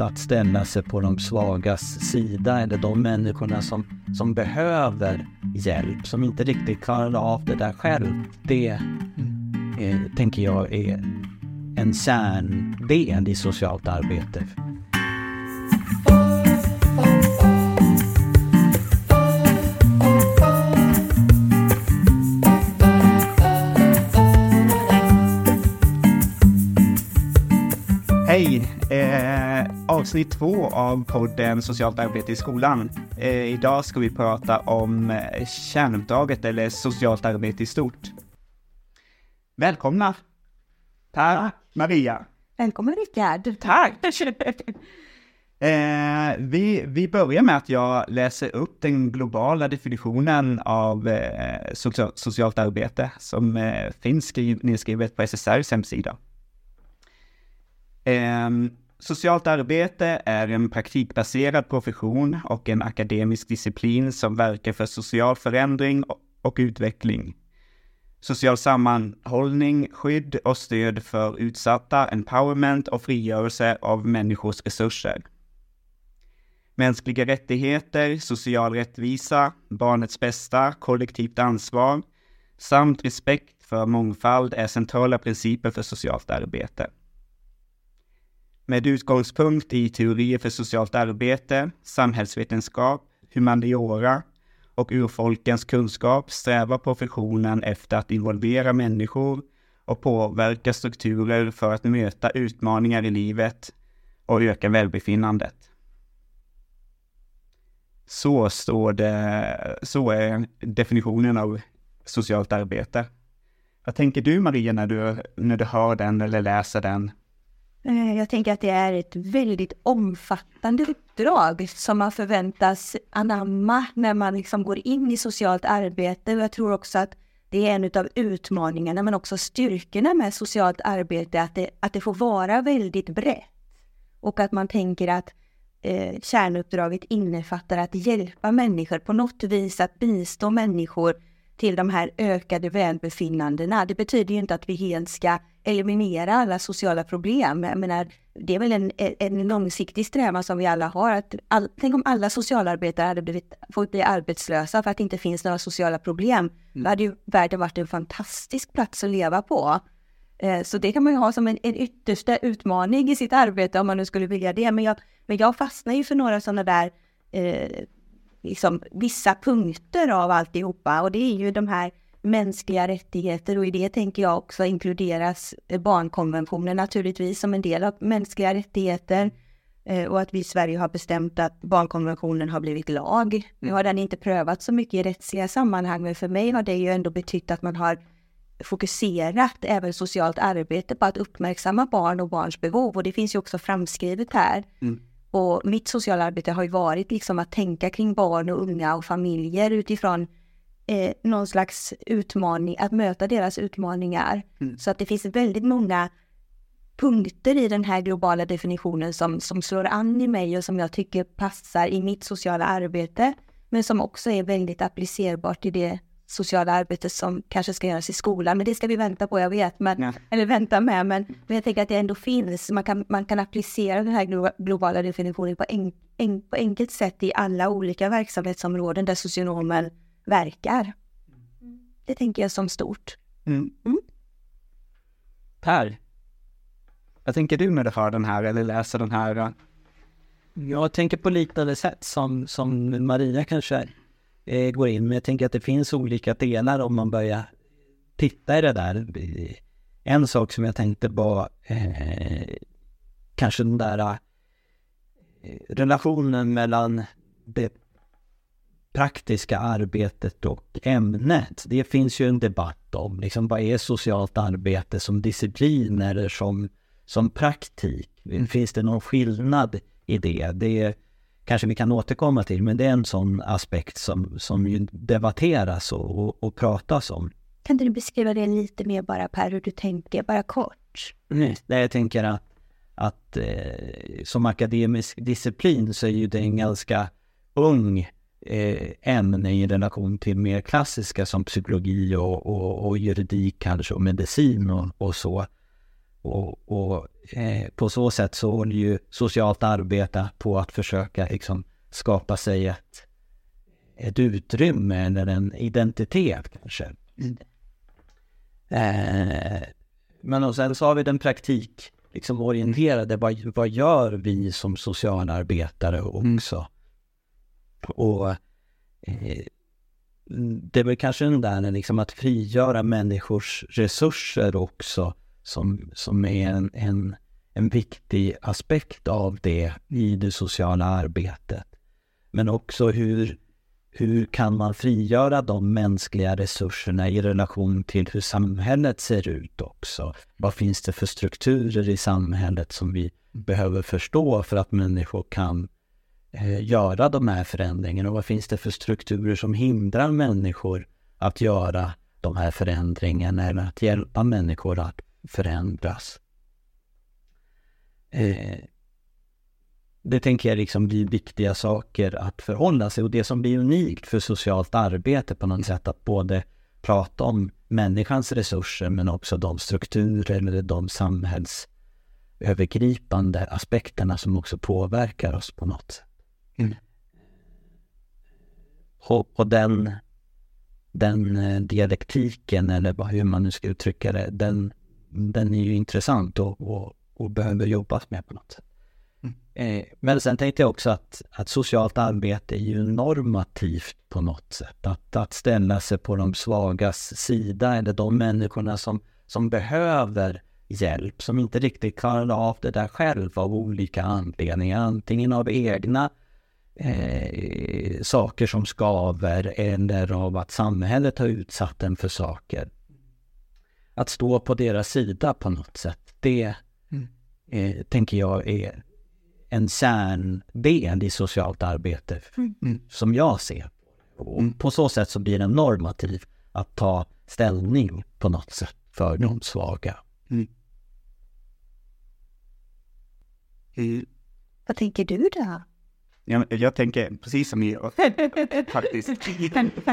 att, att ställa sig på de svagas sida eller de människorna som, som behöver hjälp, som inte riktigt klarar av det där själv. Det eh, tänker jag är en kärndel i socialt arbete. Avsnitt två av podden Socialt arbete i skolan. Eh, idag ska vi prata om eh, kärnuppdraget eller socialt arbete i stort. Välkomna! Tack Maria! Välkommen Rickard! Tack! Eh, vi, vi börjar med att jag läser upp den globala definitionen av eh, social, socialt arbete som eh, finns skriv, nedskrivet på SSRs hemsida. Socialt arbete är en praktikbaserad profession och en akademisk disciplin som verkar för social förändring och utveckling. Social sammanhållning, skydd och stöd för utsatta, empowerment och frigörelse av människors resurser. Mänskliga rättigheter, social rättvisa, barnets bästa, kollektivt ansvar samt respekt för mångfald är centrala principer för socialt arbete. Med utgångspunkt i teorier för socialt arbete, samhällsvetenskap, humaniora och urfolkens kunskap strävar professionen efter att involvera människor och påverka strukturer för att möta utmaningar i livet och öka välbefinnandet. Så står det, så är definitionen av socialt arbete. Vad tänker du Maria när du, när du hör den eller läser den? Eh, jag tänker att det är ett väldigt omfattande uppdrag som man förväntas anamma när man liksom går in i socialt arbete. Och jag tror också att det är en av utmaningarna men också styrkorna med socialt arbete, att det, att det får vara väldigt brett. Och att man tänker att eh, kärnuppdraget innefattar att hjälpa människor på något vis, att bistå människor till de här ökade välbefinnandena. Det betyder ju inte att vi helt ska eliminera alla sociala problem. Jag menar, det är väl en, en långsiktig strävan som vi alla har. Att all, tänk om alla socialarbetare hade blivit, fått bli arbetslösa för att det inte finns några sociala problem. Mm. Då hade ju världen varit en fantastisk plats att leva på. Eh, så det kan man ju ha som en, en yttersta utmaning i sitt arbete om man nu skulle vilja det. Men jag, men jag fastnar ju för några sådana där eh, liksom, vissa punkter av alltihopa och det är ju de här mänskliga rättigheter och i det tänker jag också inkluderas eh, barnkonventionen naturligtvis som en del av mänskliga rättigheter eh, och att vi i Sverige har bestämt att barnkonventionen har blivit lag. Nu har den inte prövats så mycket i rättsliga sammanhang men för mig har det ju ändå betytt att man har fokuserat även socialt arbete på att uppmärksamma barn och barns behov och det finns ju också framskrivet här. Mm. Och mitt sociala arbete har ju varit liksom att tänka kring barn och unga och familjer utifrån eh, någon slags utmaning, att möta deras utmaningar. Mm. Så att det finns väldigt många punkter i den här globala definitionen som, som slår an i mig och som jag tycker passar i mitt sociala arbete. Men som också är väldigt applicerbart i det sociala arbetet som kanske ska göras i skolan. Men det ska vi vänta på, jag vet. Men, ja. Eller vänta med. Men, men jag tänker att det ändå finns. Man kan, man kan applicera den här globala definitionen på, en, en, på enkelt sätt i alla olika verksamhetsområden där socionomen verkar. Det tänker jag som stort. Mm. Mm. Per, vad tänker du när du hör den här eller läser den här? Jag tänker på liknande sätt som, som Maria kanske eh, går in. Men jag tänker att det finns olika delar om man börjar titta i det där. En sak som jag tänkte var eh, kanske den där eh, relationen mellan det praktiska arbetet och ämnet. Det finns ju en debatt om liksom, vad är socialt arbete som disciplin eller som, som praktik? Finns det någon skillnad i det? Det kanske vi kan återkomma till, men det är en sån aspekt som, som ju debatteras och, och, och pratas om. Kan du beskriva det lite mer bara Per, hur du tänker, bara kort? Nej, jag tänker att, att eh, som akademisk disciplin så är ju det en ganska ung eh, ämne i relation till mer klassiska som psykologi och, och, och juridik kanske och medicin och, och så. Och, och eh, på så sätt så håller ju socialt arbete på att försöka liksom skapa sig ett, ett utrymme eller en identitet kanske. Eh, men och sen så har vi den praktik liksom orienterade. Vad, vad gör vi som socialarbetare också? Mm. Och eh, det är väl kanske den där liksom att frigöra människors resurser också som, som är en, en, en viktig aspekt av det i det sociala arbetet. Men också hur, hur kan man frigöra de mänskliga resurserna i relation till hur samhället ser ut också? Vad finns det för strukturer i samhället som vi behöver förstå för att människor kan eh, göra de här förändringarna? Och vad finns det för strukturer som hindrar människor att göra de här förändringarna eller att hjälpa människor att förändras? Eh, det tänker jag liksom blir viktiga saker att förhålla sig och det som blir unikt för socialt arbete på något sätt att både prata om människans resurser men också de strukturer eller de samhällsövergripande aspekterna som också påverkar oss på något sätt. Mm. Och, och den, den eh, dialektiken eller hur man nu ska uttrycka det, den, den är ju intressant och, och, och behöver jobbas med på något sätt. Eh, men sen tänkte jag också att, att socialt arbete är ju normativt på något sätt. Att, att ställa sig på de svagas sida eller de människorna som, som behöver hjälp, som inte riktigt klarar av det där själv av olika anledningar. Antingen av egna eh, saker som skaver eller av att samhället har utsatt en för saker. Att stå på deras sida på något sätt, det mm. eh, tänker jag är en kärndel i socialt arbete mm. som jag ser. Och mm. på så sätt så blir det normativ att ta ställning på något sätt för de svaga. Mm. Vad tänker du då? Jag, jag tänker precis som ni faktiskt.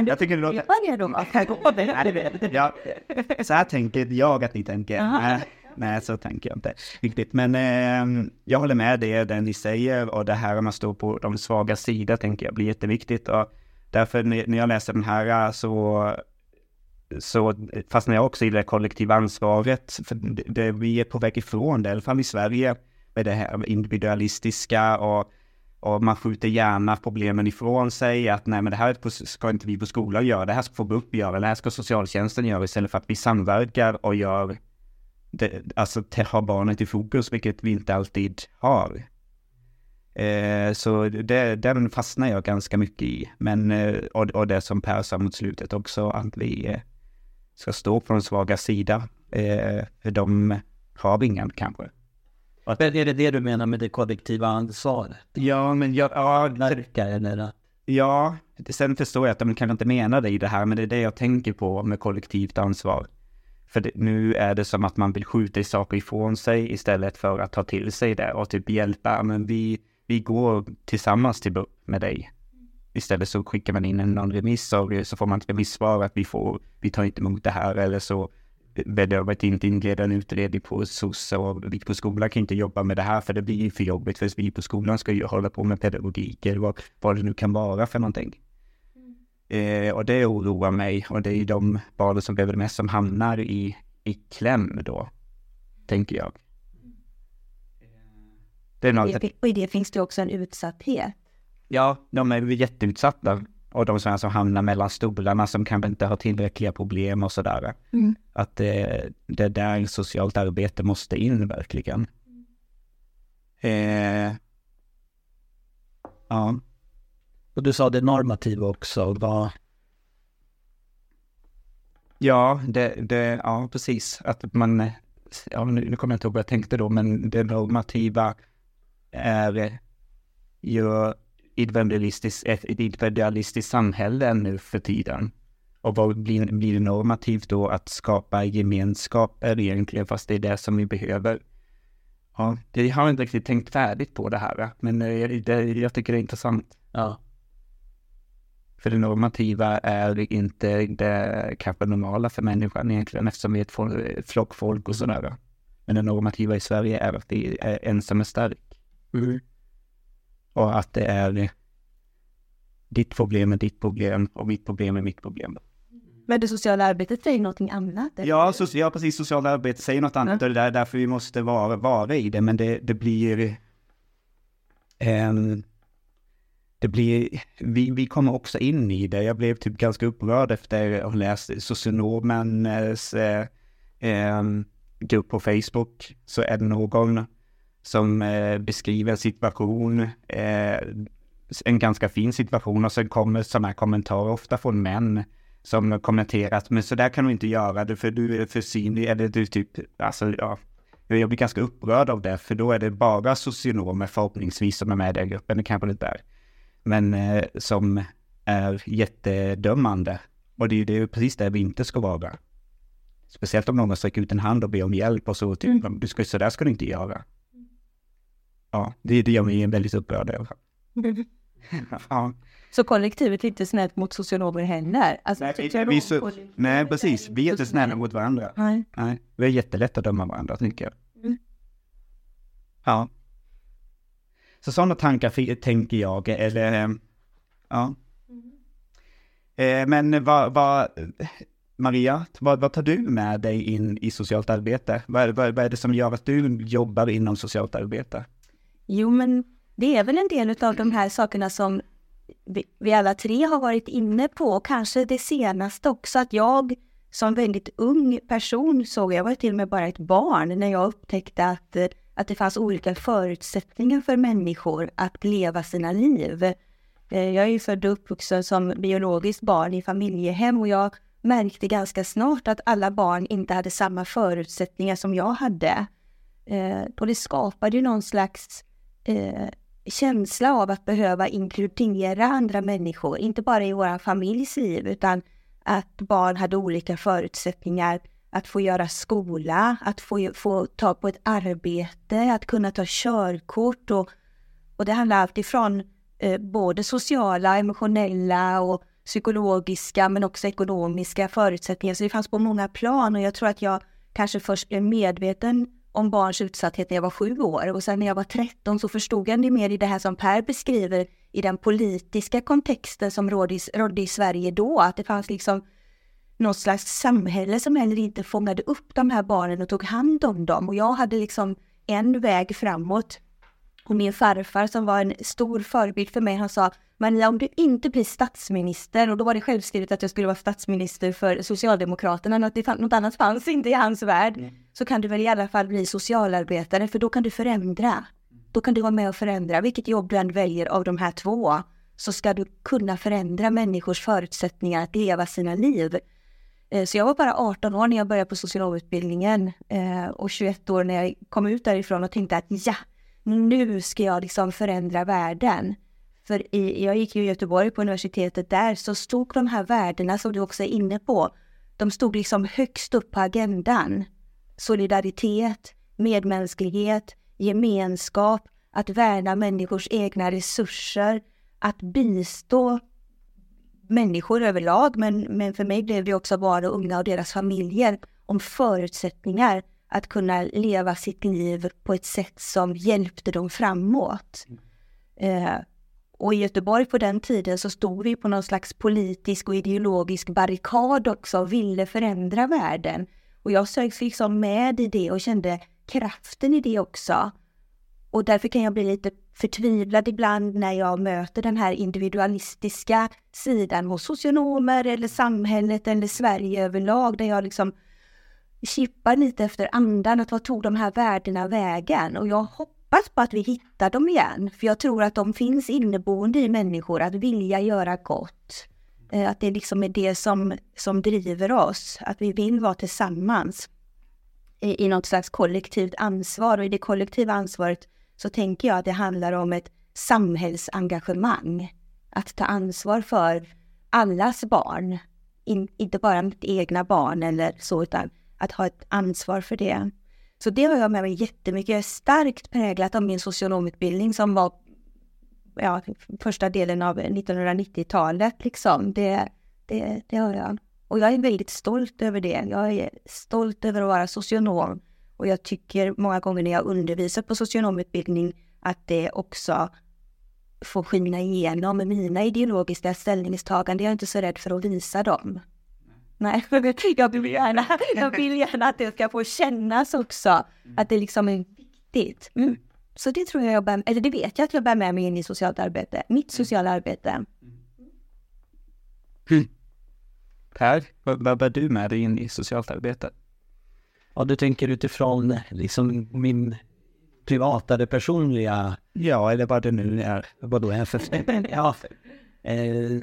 jag tycker det låter... ja, så här tänker jag att ni tänker. Nej, så tänker jag inte riktigt. Men eh, jag håller med det, det ni säger och det här om man står på de svaga sidor tänker jag blir jätteviktigt. Och därför när jag läser den här så, så fastnar jag också i det kollektiva ansvaret. För det, det, vi är på väg ifrån det, i alla fall i Sverige, med det här individualistiska och och man skjuter gärna problemen ifrån sig att nej men det här ska inte vi på skolan göra, det här ska få BUP göra, det här ska socialtjänsten göra istället för att vi samverkar och gör det, alltså har barnet i fokus, vilket vi inte alltid har. Eh, så det, den fastnar jag ganska mycket i. Men, eh, och, och det som Per sa mot slutet också, att vi eh, ska stå på den svaga sida. Eh, för de har vi ingen kanske. Att, är det det du menar med det kollektiva ansvaret? Ja, men jag... Ja, Verkar eller? Ja, sen förstår jag att de kanske inte menar det i det här, men det är det jag tänker på med kollektivt ansvar. För det, nu är det som att man vill skjuta saker ifrån sig istället för att ta till sig det och typ hjälpa. Men vi, vi går tillsammans till BUP med dig. Istället så skickar man in en någon remiss och så får man ett remissvar att vi får, vi tar inte emot det här eller så behöver inte inleda en utredning på SOS och vi på skolan kan inte jobba med det här för det blir för jobbigt för vi på skolan ska ju hålla på med pedagogik eller vad, vad det nu kan vara för någonting. Eh, och det oroar mig och det är de barnen som behöver det mest som hamnar i, i kläm då, tänker jag. Det är något... Och i det finns det också en utsatthet. Ja, de är jätteutsatta. Och de som alltså hamnar mellan stolarna som kanske inte har tillräckliga problem och sådär. Mm. Att det, det är där socialt arbete måste in verkligen. Eh, ja. Och du sa det normativa också. Vad... Ja, det, det, ja, precis. Att man, ja, nu, nu kommer jag inte ihåg vad jag tänkte då, men det normativa är ju individualistiskt, ett individualistiskt samhälle nu för tiden. Och vad blir, blir det normativt då att skapa gemenskaper egentligen, fast det är det som vi behöver. Ja, det har jag inte riktigt tänkt färdigt på det här, men eh, det, jag tycker det är intressant. Ja. För det normativa är inte det kanske normala för människan egentligen eftersom vi är ett flockfolk och sådär. Men det normativa i Sverige är att det är ensam är stark. Och att det är ditt problem är ditt problem och mitt problem är mitt problem. Men det sociala arbetet säger någonting annat? Ja, so ja precis. Socialt arbete säger något annat och det är därför vi måste vara, vara i det. Men det, det blir... ehm, det blir... Vi, vi kommer också in i det. Jag blev typ ganska upprörd efter att ha läst socionomens eh, ehm, grupp på Facebook. Så är det någon som eh, beskriver en situation, eh, en ganska fin situation och sen kommer sådana här kommentarer, ofta från män, som kommenterat, men så där kan du inte göra det för du är för synlig, eller du typ, alltså ja. Jag blir ganska upprörd av det, för då är det bara socionomer förhoppningsvis som är med i den gruppen, det kanske det inte är. Men eh, som är jättedömande. Och det är ju det precis det vi inte ska vara. Speciellt om någon sträcker ut en hand och ber om hjälp och så typ, du ska, så där ska du inte göra. Ja, det, det gör mig väldigt upprörd. Ja. Så kollektivet är inte snällt mot socionomer heller? Alltså, Nej, vi, vi, så, nej, precis. Vi är inte snälla mot varandra. Nej. Nej, vi är jättelätt att döma varandra, tycker jag. Mm. Ja. Så sådana tankar tänker jag, eller eh, ja. Eh, Men vad, vad, Maria, vad, vad tar du med dig in i socialt arbete? Vad, vad, vad är det som gör att du jobbar inom socialt arbete? Jo, men det är väl en del av de här sakerna som vi, vi alla tre har varit inne på. Och Kanske det senaste också, att jag som väldigt ung person såg, jag var till och med bara ett barn, när jag upptäckte att, att det fanns olika förutsättningar för människor att leva sina liv. Eh, jag är ju född och uppvuxen som biologiskt barn i familjehem och jag märkte ganska snart att alla barn inte hade samma förutsättningar som jag hade. Eh, och det skapade ju någon slags eh, känsla av att behöva inkludera andra människor, inte bara i vår familjs liv, utan att barn hade olika förutsättningar att få göra skola, att få, få ta på ett arbete, att kunna ta körkort och, och det handlar alltifrån eh, både sociala, emotionella och psykologiska men också ekonomiska förutsättningar. Så det fanns på många plan och jag tror att jag kanske först blev medveten om barns utsatthet när jag var sju år och sen när jag var 13 så förstod jag det mer i det här som Per beskriver i den politiska kontexten som rådde i, rådde i Sverige då, att det fanns liksom något slags samhälle som heller inte fångade upp de här barnen och tog hand om dem. Och jag hade liksom en väg framåt. Och min farfar som var en stor förebild för mig, han sa Maria, om du inte blir statsminister, och då var det självskrivet att jag skulle vara statsminister för Socialdemokraterna, något, något annat fanns inte i hans värld, så kan du väl i alla fall bli socialarbetare, för då kan du förändra. Då kan du vara med och förändra, vilket jobb du än väljer av de här två, så ska du kunna förändra människors förutsättningar att leva sina liv. Eh, Så jag var bara 18 år när jag började på socionomutbildningen eh, och 21 år när jag kom ut därifrån och tänkte att ja, nu ska jag liksom förändra världen. För i, jag gick ju i Göteborg på universitetet där så stod de här värdena som du också är inne på, de stod liksom högst upp på agendan. Solidaritet, medmänsklighet, gemenskap, att värna människors egna resurser, att bistå människor överlag, men, men för mig blev det också barn och unga och deras familjer om förutsättningar att kunna leva sitt liv på ett sätt som hjälpte dem framåt. Eh, och i Göteborg på den tiden så stod vi på någon slags politisk och ideologisk barrikad också och ville förändra världen. Och jag sögs liksom med i det och kände kraften i det också. Och därför kan jag bli lite förtvivlad ibland när jag möter den här individualistiska sidan hos socionomer eller samhället eller Sverige överlag där jag liksom kippar lite efter andan att vad tog de här värdena vägen? Och jag hoppas på att vi hittar dem igen, för jag tror att de finns inneboende i människor, att vilja göra gott. Eh, att det liksom är det som, som driver oss, att vi vill vara tillsammans i, i något slags kollektivt ansvar. Och i det kollektiva ansvaret så tänker jag att det handlar om ett samhällsengagemang. Att ta ansvar för allas barn, In, inte bara mitt egna barn eller så, utan att ha ett ansvar för det. Så det har jag med mig jättemycket. Jag är starkt präglat av min socionomutbildning som var ja, första delen av 1990-talet. Liksom. Det, det, det har jag. Och jag är väldigt stolt över det. Jag är stolt över att vara socionom Och jag tycker många gånger när jag undervisar på socionomutbildning att det också får skina igenom mina ideologiska ställningstaganden. Jag är inte så rädd för att visa dem. Nej, jag vill gärna, jag vill gärna att det ska få kännas också. Att det liksom är viktigt. Mm. Så det tror jag jag bär, eller det vet jag att jag bär med mig in i socialt arbete. Mitt sociala arbete. Mm. Per, vad, vad bär du med dig in i socialt arbete? Ja, du tänker utifrån liksom min privata, det personliga... Ja, eller vad det nu är. Vad då är för... ja. Eh,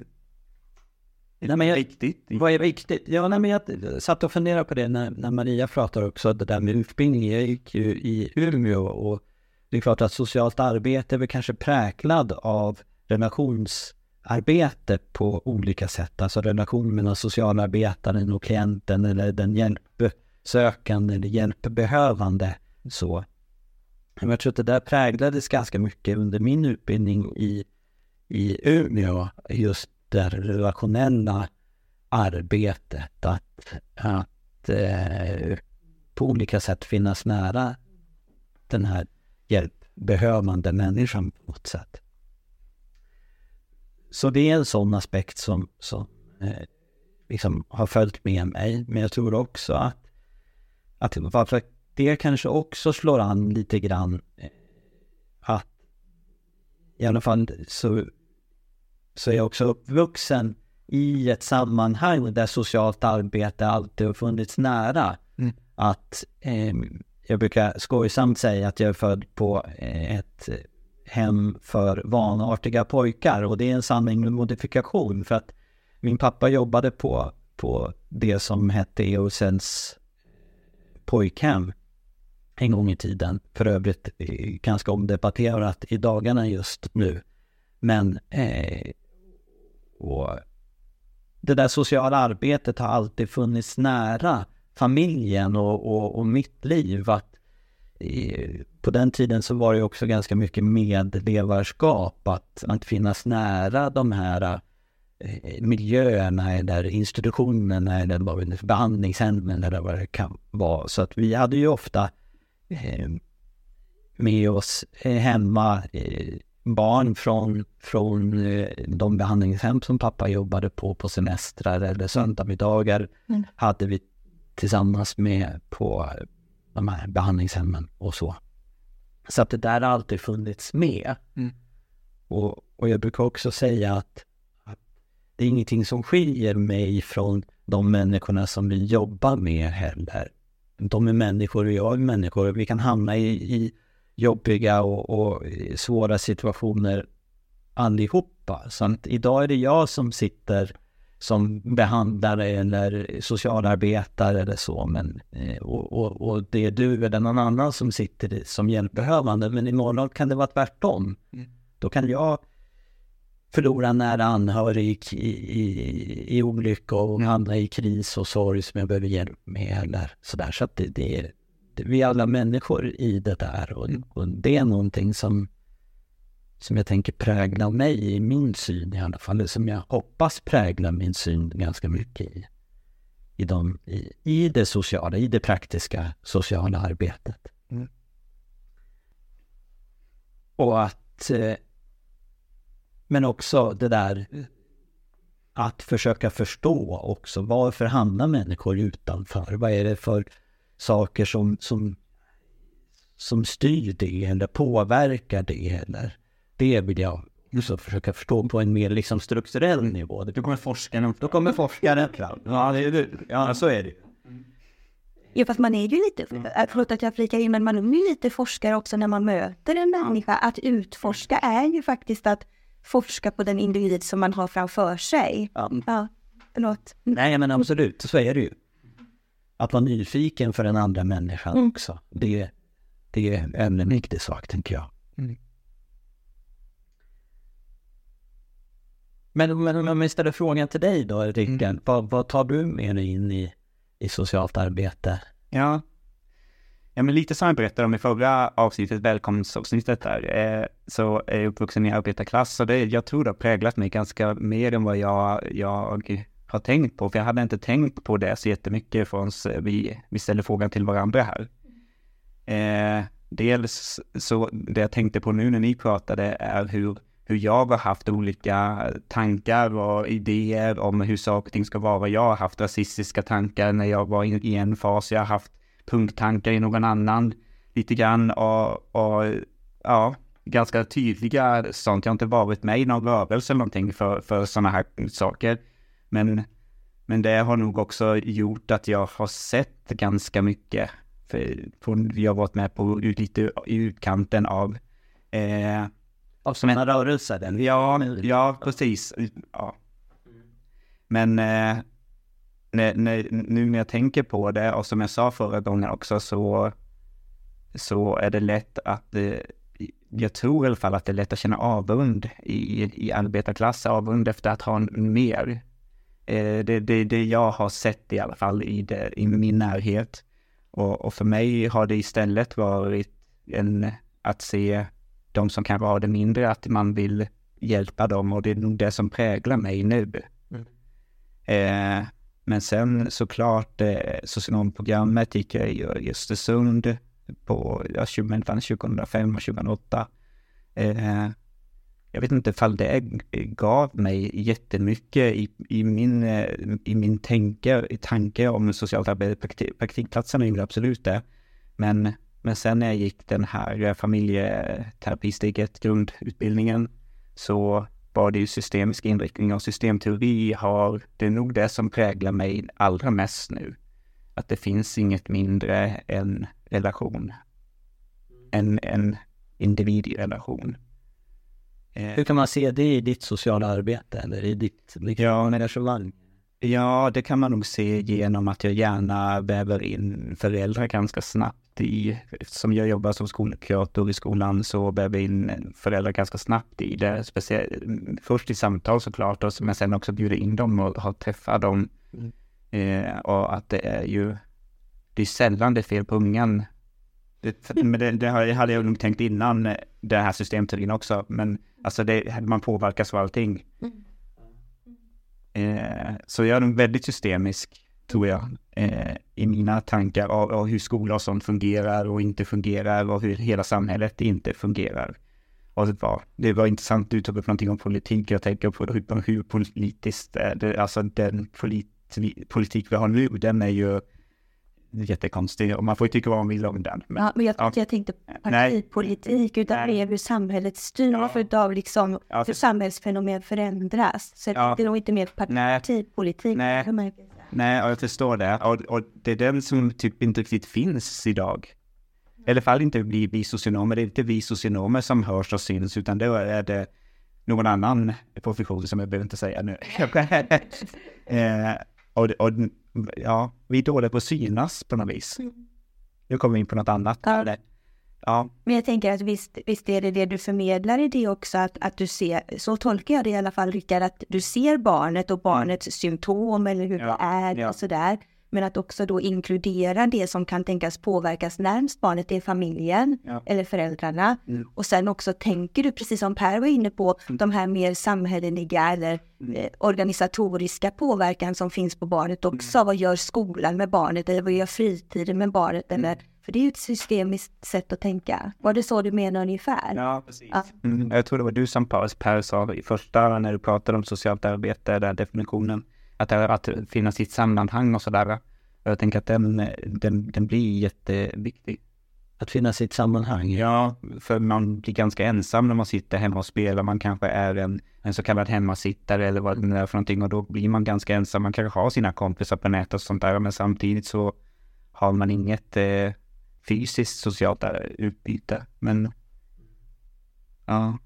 nej, men jag, viktigt. Vad är viktigt? Ja, nej, men jag satt och funderade på det när, när Maria pratade också, det där med utbildning. Jag gick ju i Umeå och det är klart att socialt arbete är väl kanske präglad av relationsarbete på olika sätt. Alltså relation mellan socialarbetaren och klienten eller den hjälpsökande eller hjälpbehövande. Så. Jag tror att det där präglades ganska mycket under min utbildning i, i Umeå. Just det relationella arbetet. Att, att eh, på olika sätt finnas nära den här hjälpbehövande människan på något sätt. Så det är en sån aspekt som, som eh, liksom har följt med mig. Men jag tror också att, att varför det kanske också slår an lite grann eh, att i alla fall så, så är jag också uppvuxen i ett sammanhang där socialt arbete alltid har funnits nära. Mm. Att eh, jag brukar skojsamt säga att jag är född på eh, ett hem för vanartiga pojkar och det är en sanning med modifikation för att min pappa jobbade på, på det som hette Eosens pojkhem en gång i tiden. För övrigt ganska omdebatterat i dagarna just nu. Men eh, och det där sociala arbetet har alltid funnits nära familjen och, och, och mitt liv. Att, på den tiden så var det också ganska mycket medlevarskap, att, att finnas nära de här eh, miljöerna eller institutionerna eller behandlingshemmen eller vad det kan vara. Så att vi hade ju ofta eh, med oss eh, hemma barn från, från de behandlingshem som pappa jobbade på på semestrar eller söndagsmiddagar mm. hade vi tillsammans med på de här behandlingshemmen och så. Så att det där har alltid funnits med. Mm. Och, och jag brukar också säga att, att det är ingenting som skiljer mig från de människorna som vi jobbar med heller de är människor och jag är människor. Vi kan hamna i, i jobbiga och, och, svåra situationer allihopa. Så att idag är det jag som sitter som behandlare eller socialarbetare eller så. Men, eh, och, och, och, det är du eller någon annan som sitter som hjälpbehövande. Men imorgon kan det vara tvärtom. Mm. Då kan jag förlora en nära anhörig i, i, i olycka och hamna i kris och sorg som jag behöver hjälp med eller sådär. Så att det, det, är, vi är alla människor i det där och, mm. och, det är någonting som, som jag tänker prägla mig i min syn i alla fall. Som jag hoppas prägla min syn ganska mycket i, i, de, i, i det sociala, i det praktiska sociala arbetet. Mm. Och att eh, men också det där att försöka förstå också varför hamnar människor utanför? Vad är det för saker som, som, som styr det eller påverkar det? Eller det vill jag också försöka förstå på en mer liksom strukturell nivå. Då kommer forskaren Då kommer forskaren fram. Ja, det är, ja, så är det Ja, fast man är ju lite, förlåt att jag flikar in, men man är ju lite forskare också när man möter en människa. Att utforska är ju faktiskt att forska på den individ som man har framför sig. Ja. ja förlåt. Nej, men absolut, så är det ju. Att vara nyfiken för den andra människan mm. också. Det, det är en viktig sak, tänker jag. Mm. Men, men om jag ställer frågan till dig då, Rickard. Mm. Vad, vad tar du med dig in i, i socialt arbete? Ja, Ja, men lite som jag berättade om i förra avsnittet, välkomstavsnittet där, eh, så är jag uppvuxen i arbetarklass och det, jag tror det har präglat mig ganska mer än vad jag, jag har tänkt på, för jag hade inte tänkt på det så jättemycket förrän eh, vi, vi ställde frågan till varandra här. Eh, dels så det jag tänkte på nu när ni pratade är hur, hur jag har haft olika tankar och idéer om hur saker och ting ska vara. Jag har haft rasistiska tankar när jag var i en fas. Jag har haft punktankar i någon annan lite grann och, och ja, ganska tydliga sånt. Jag har inte varit med i någon rörelse eller någonting för, för sådana här saker. Men, men det har nog också gjort att jag har sett ganska mycket. För, för jag har varit med på lite i utkanten av eh, av sådana rörelser? Den. Ja, ja, precis. Ja. Men eh, när, när, nu när jag tänker på det och som jag sa förra gången också så, så är det lätt att eh, jag tror i alla fall att det är lätt att känna avund i, i arbetarklass, avund efter att ha mer. Eh, det, det, det jag har sett i alla fall i, det, i min närhet. Och, och, för mig har det istället varit en, att se de som kanske har det mindre, att man vill hjälpa dem och det är nog det som präglar mig nu. Mm. Eh, men sen såklart eh, socionomprogrammet gick jag i Östersund på ja, 2005 och 2008. Eh, jag vet inte ifall det gav mig jättemycket i, i min, eh, i min tänke, i tanke om socialt arbete. Praktik, praktikplatserna gjorde absolut det. Men, men sen när jag gick den här familjeterapisteget, grundutbildningen, så var det ju systemisk inriktning och systemteori har, det är nog det som präglar mig allra mest nu. Att det finns inget mindre än relation. En, en individrelation. Eh, Hur kan man se det i ditt sociala arbete eller i ditt liksom, ja, engagemang? Ja, det kan man nog se genom att jag gärna väver in föräldrar ganska snabbt i, som jag jobbar som skolkurator i skolan så väver jag in föräldrar ganska snabbt i det. Speciellt, först i samtal såklart, och, men sen också bjuda in dem och ha träffat dem. Mm. Eh, och att det är ju det är sällan det är fel på ungen. Det, men det, det hade jag nog tänkt innan eh, den här systemteorin också. Men alltså det, man påverkas av allting. Mm. Eh, så jag är väldigt systemisk, tror jag, eh, i mina tankar av, av hur skola och sånt fungerar och inte fungerar och hur hela samhället inte fungerar. Och det var, det var intressant, du tog upp någonting om politik. Jag tänker på hur, hur politiskt, det, alltså den polit, politik vi har nu, den är ju jättekonstig och man får ju tycka vad man vill om den. Men, ja, men jag, ja. jag tänkte partipolitik, utan Nej. mer hur samhället styrs ja. av liksom ja, hur samhällsfenomen förändras. Så ja. det är nog inte mer partipolitik. Nej, Nej. Nej och jag förstår det. Och, och, det är den som typ inte riktigt finns idag. I alla fall inte vi, vi socionomer. Det är inte vi socionomer som hörs och syns, utan då är det någon annan profession som jag behöver inte säga nu. eh, och, och ja, vi är dåliga på att synas på något vis. Mm. Nu kommer vi in på något annat. Ja. ja. Men jag tänker att visst, visst är det det du förmedlar i det också, att, att du ser, så tolkar jag det i alla fall Rickard, att du ser barnet och barnets symptom eller hur ja. det är och sådär. Men att också då inkludera det som kan tänkas påverkas närmst barnet, det är familjen ja. eller föräldrarna. Mm. Och sen också tänker du, precis som Per var inne på, mm. de här mer samhälleliga eller mm. eh, organisatoriska påverkan som finns på barnet också. Mm. Vad gör skolan med barnet eller vad gör fritiden med barnet? Mm. Eller, för det är ju ett systemiskt sätt att tänka. Var det så du menar ungefär? Ja, precis. Ja. Mm. Jag tror det var du som Per sa i första när du pratade om socialt arbete, den definitionen att, att finna sitt sammanhang och sådär. Jag tänker att den, den, den blir jätteviktig. Att finna sitt sammanhang? Ja, för man blir ganska ensam när man sitter hemma och spelar. Man kanske är en, en så kallad hemmasittare eller vad det är för någonting och då blir man ganska ensam. Man kanske har sina kompisar på nätet och sånt där men samtidigt så har man inget eh, fysiskt socialt utbyte. Men ja.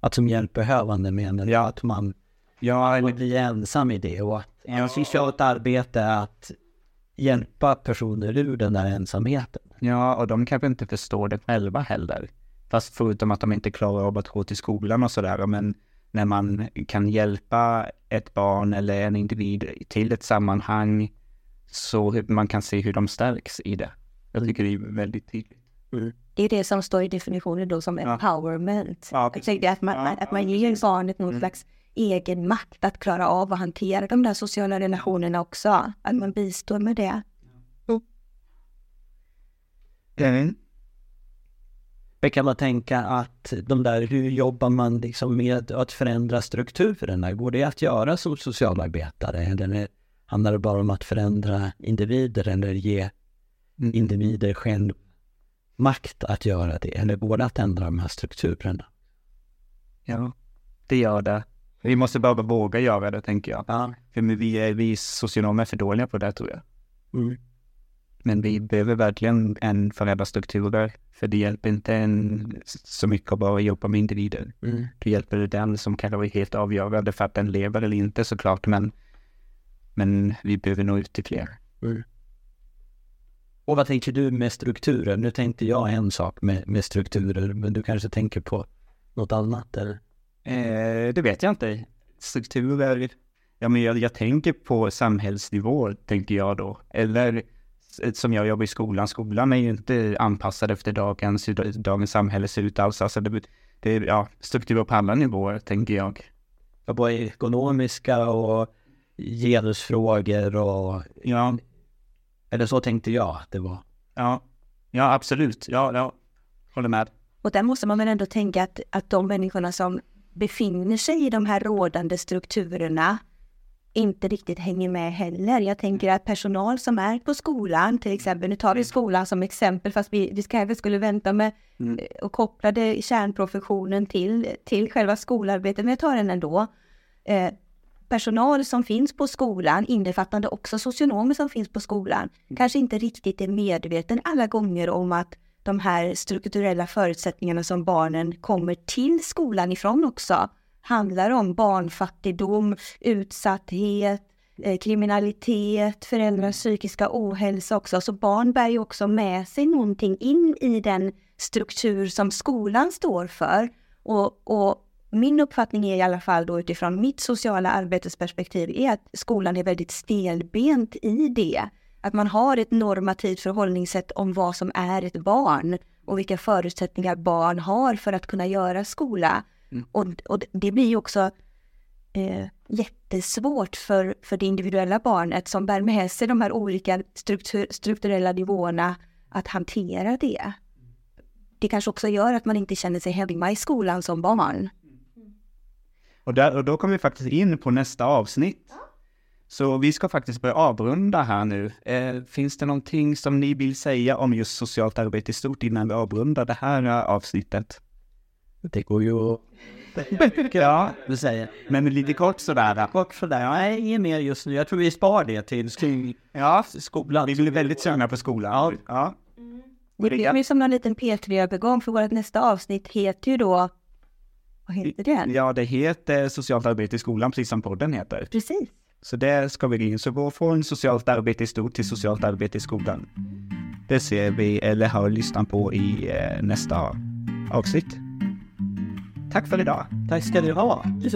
Att som hjälpbehövande menar ja. att man Ja, eller bli ensam i det och att ja. socialt arbete är att hjälpa personer ur den där ensamheten. Ja, och de kanske inte förstår det själva heller. Fast förutom att de inte klarar av att gå till skolan och sådär, men när man kan hjälpa ett barn eller en individ till ett sammanhang så man kan se hur de stärks i det. Jag tycker det är väldigt tydligt. Mm. Det är det som står i definitionen då som ja. empowerment. Ja, tänkte att man, ja, att man ger barnet någon mm. slags egen makt att klara av att hantera de där sociala relationerna också. Att man bistår med det. Mm. Men kan man tänka att de där, hur jobbar man liksom med att förändra strukturerna? Går det att göra som socialarbetare eller handlar det bara om att förändra individer eller ge individer själv makt att göra det? Eller går det att ändra de här strukturerna? Ja, det gör det. Vi måste bara våga göra det, tänker jag. Ja. För vi, är, vi socionomer är för dåliga på det, tror jag. Mm. Men vi behöver verkligen en förändra strukturer. För det hjälper inte en så mycket att bara jobba med individer. Mm. Det hjälper den som kan vara helt avgörande för att den lever eller inte såklart. Men, men vi behöver nå ut till fler. Mm. Och vad tänker du med strukturer? Nu tänkte jag en sak med, med strukturer, men du kanske tänker på något annat? Eller? Eh, det vet jag inte. Strukturer. Ja, men jag, jag tänker på samhällsnivå, tänker jag då. Eller s- som jag jobbar i skolan. Skolan är ju inte anpassad efter dagens, hur dagens samhälle ser ut alls. Alltså det, det är ja, strukturer på alla nivåer, tänker jag. Både ekonomiska och genusfrågor och... Ja, Eller så tänkte jag att det var. ja, ja absolut. Ja, ja, håller med. Och där måste man väl ändå tänka att, att de människorna som befinner sig i de här rådande strukturerna inte riktigt hänger med heller. Jag tänker att personal som är på skolan, till exempel, nu tar vi skolan som exempel, fast vi, vi kanske skulle vänta med Mm. eh, och koppla det kärnprofessionen till, till själva skolarbetet, men jag tar den ändå. Eh, personal som finns på skolan, innefattande också socionomer som finns på skolan, kanske inte riktigt är medveten alla gånger om att de här strukturella förutsättningarna som barnen kommer till skolan ifrån också handlar om barnfattigdom, utsatthet, eh, kriminalitet, föräldrars psykiska ohälsa också. Så barn bär ju också med sig någonting in i den struktur som skolan står för. Och, och min uppfattning är i alla fall då utifrån mitt sociala arbetesperspektiv är att skolan är väldigt stelbent i det. Att man har ett normativt förhållningssätt om vad som är ett barn och vilka förutsättningar barn har för att kunna göra skola. Och, och det blir ju också eh, jättesvårt för, för det individuella barnet som bär med sig de här olika struktur, strukturella nivåerna att hantera det. Det kanske också gör att man inte känner sig hemma i skolan som barn. Och, där, och då kommer vi faktiskt in på nästa avsnitt. Så vi ska faktiskt börja avrunda här nu. Eh, finns det någonting som ni vill säga om just socialt arbete i stort innan vi avrundar det här eh, avsnittet? Det går ju att... Ja, Du säger. men lite kort sådär. Kort sådär, jag är inget mer just nu. Jag tror vi spar det till Ja, skolan. vi blir väldigt sugna på skolan. Ja. Det blir ju som en liten P3-övergång för vårt nästa avsnitt heter ju då... Vad heter det? ja, det heter socialt arbete i skolan, precis som podden heter. Precis. Så där ska vi in. Så gå från socialt arbete i stort till socialt arbete i skolan. Det ser vi, eller har lyssnat på i eh, nästa avsnitt. Tack för idag. Tack ska du ha. Det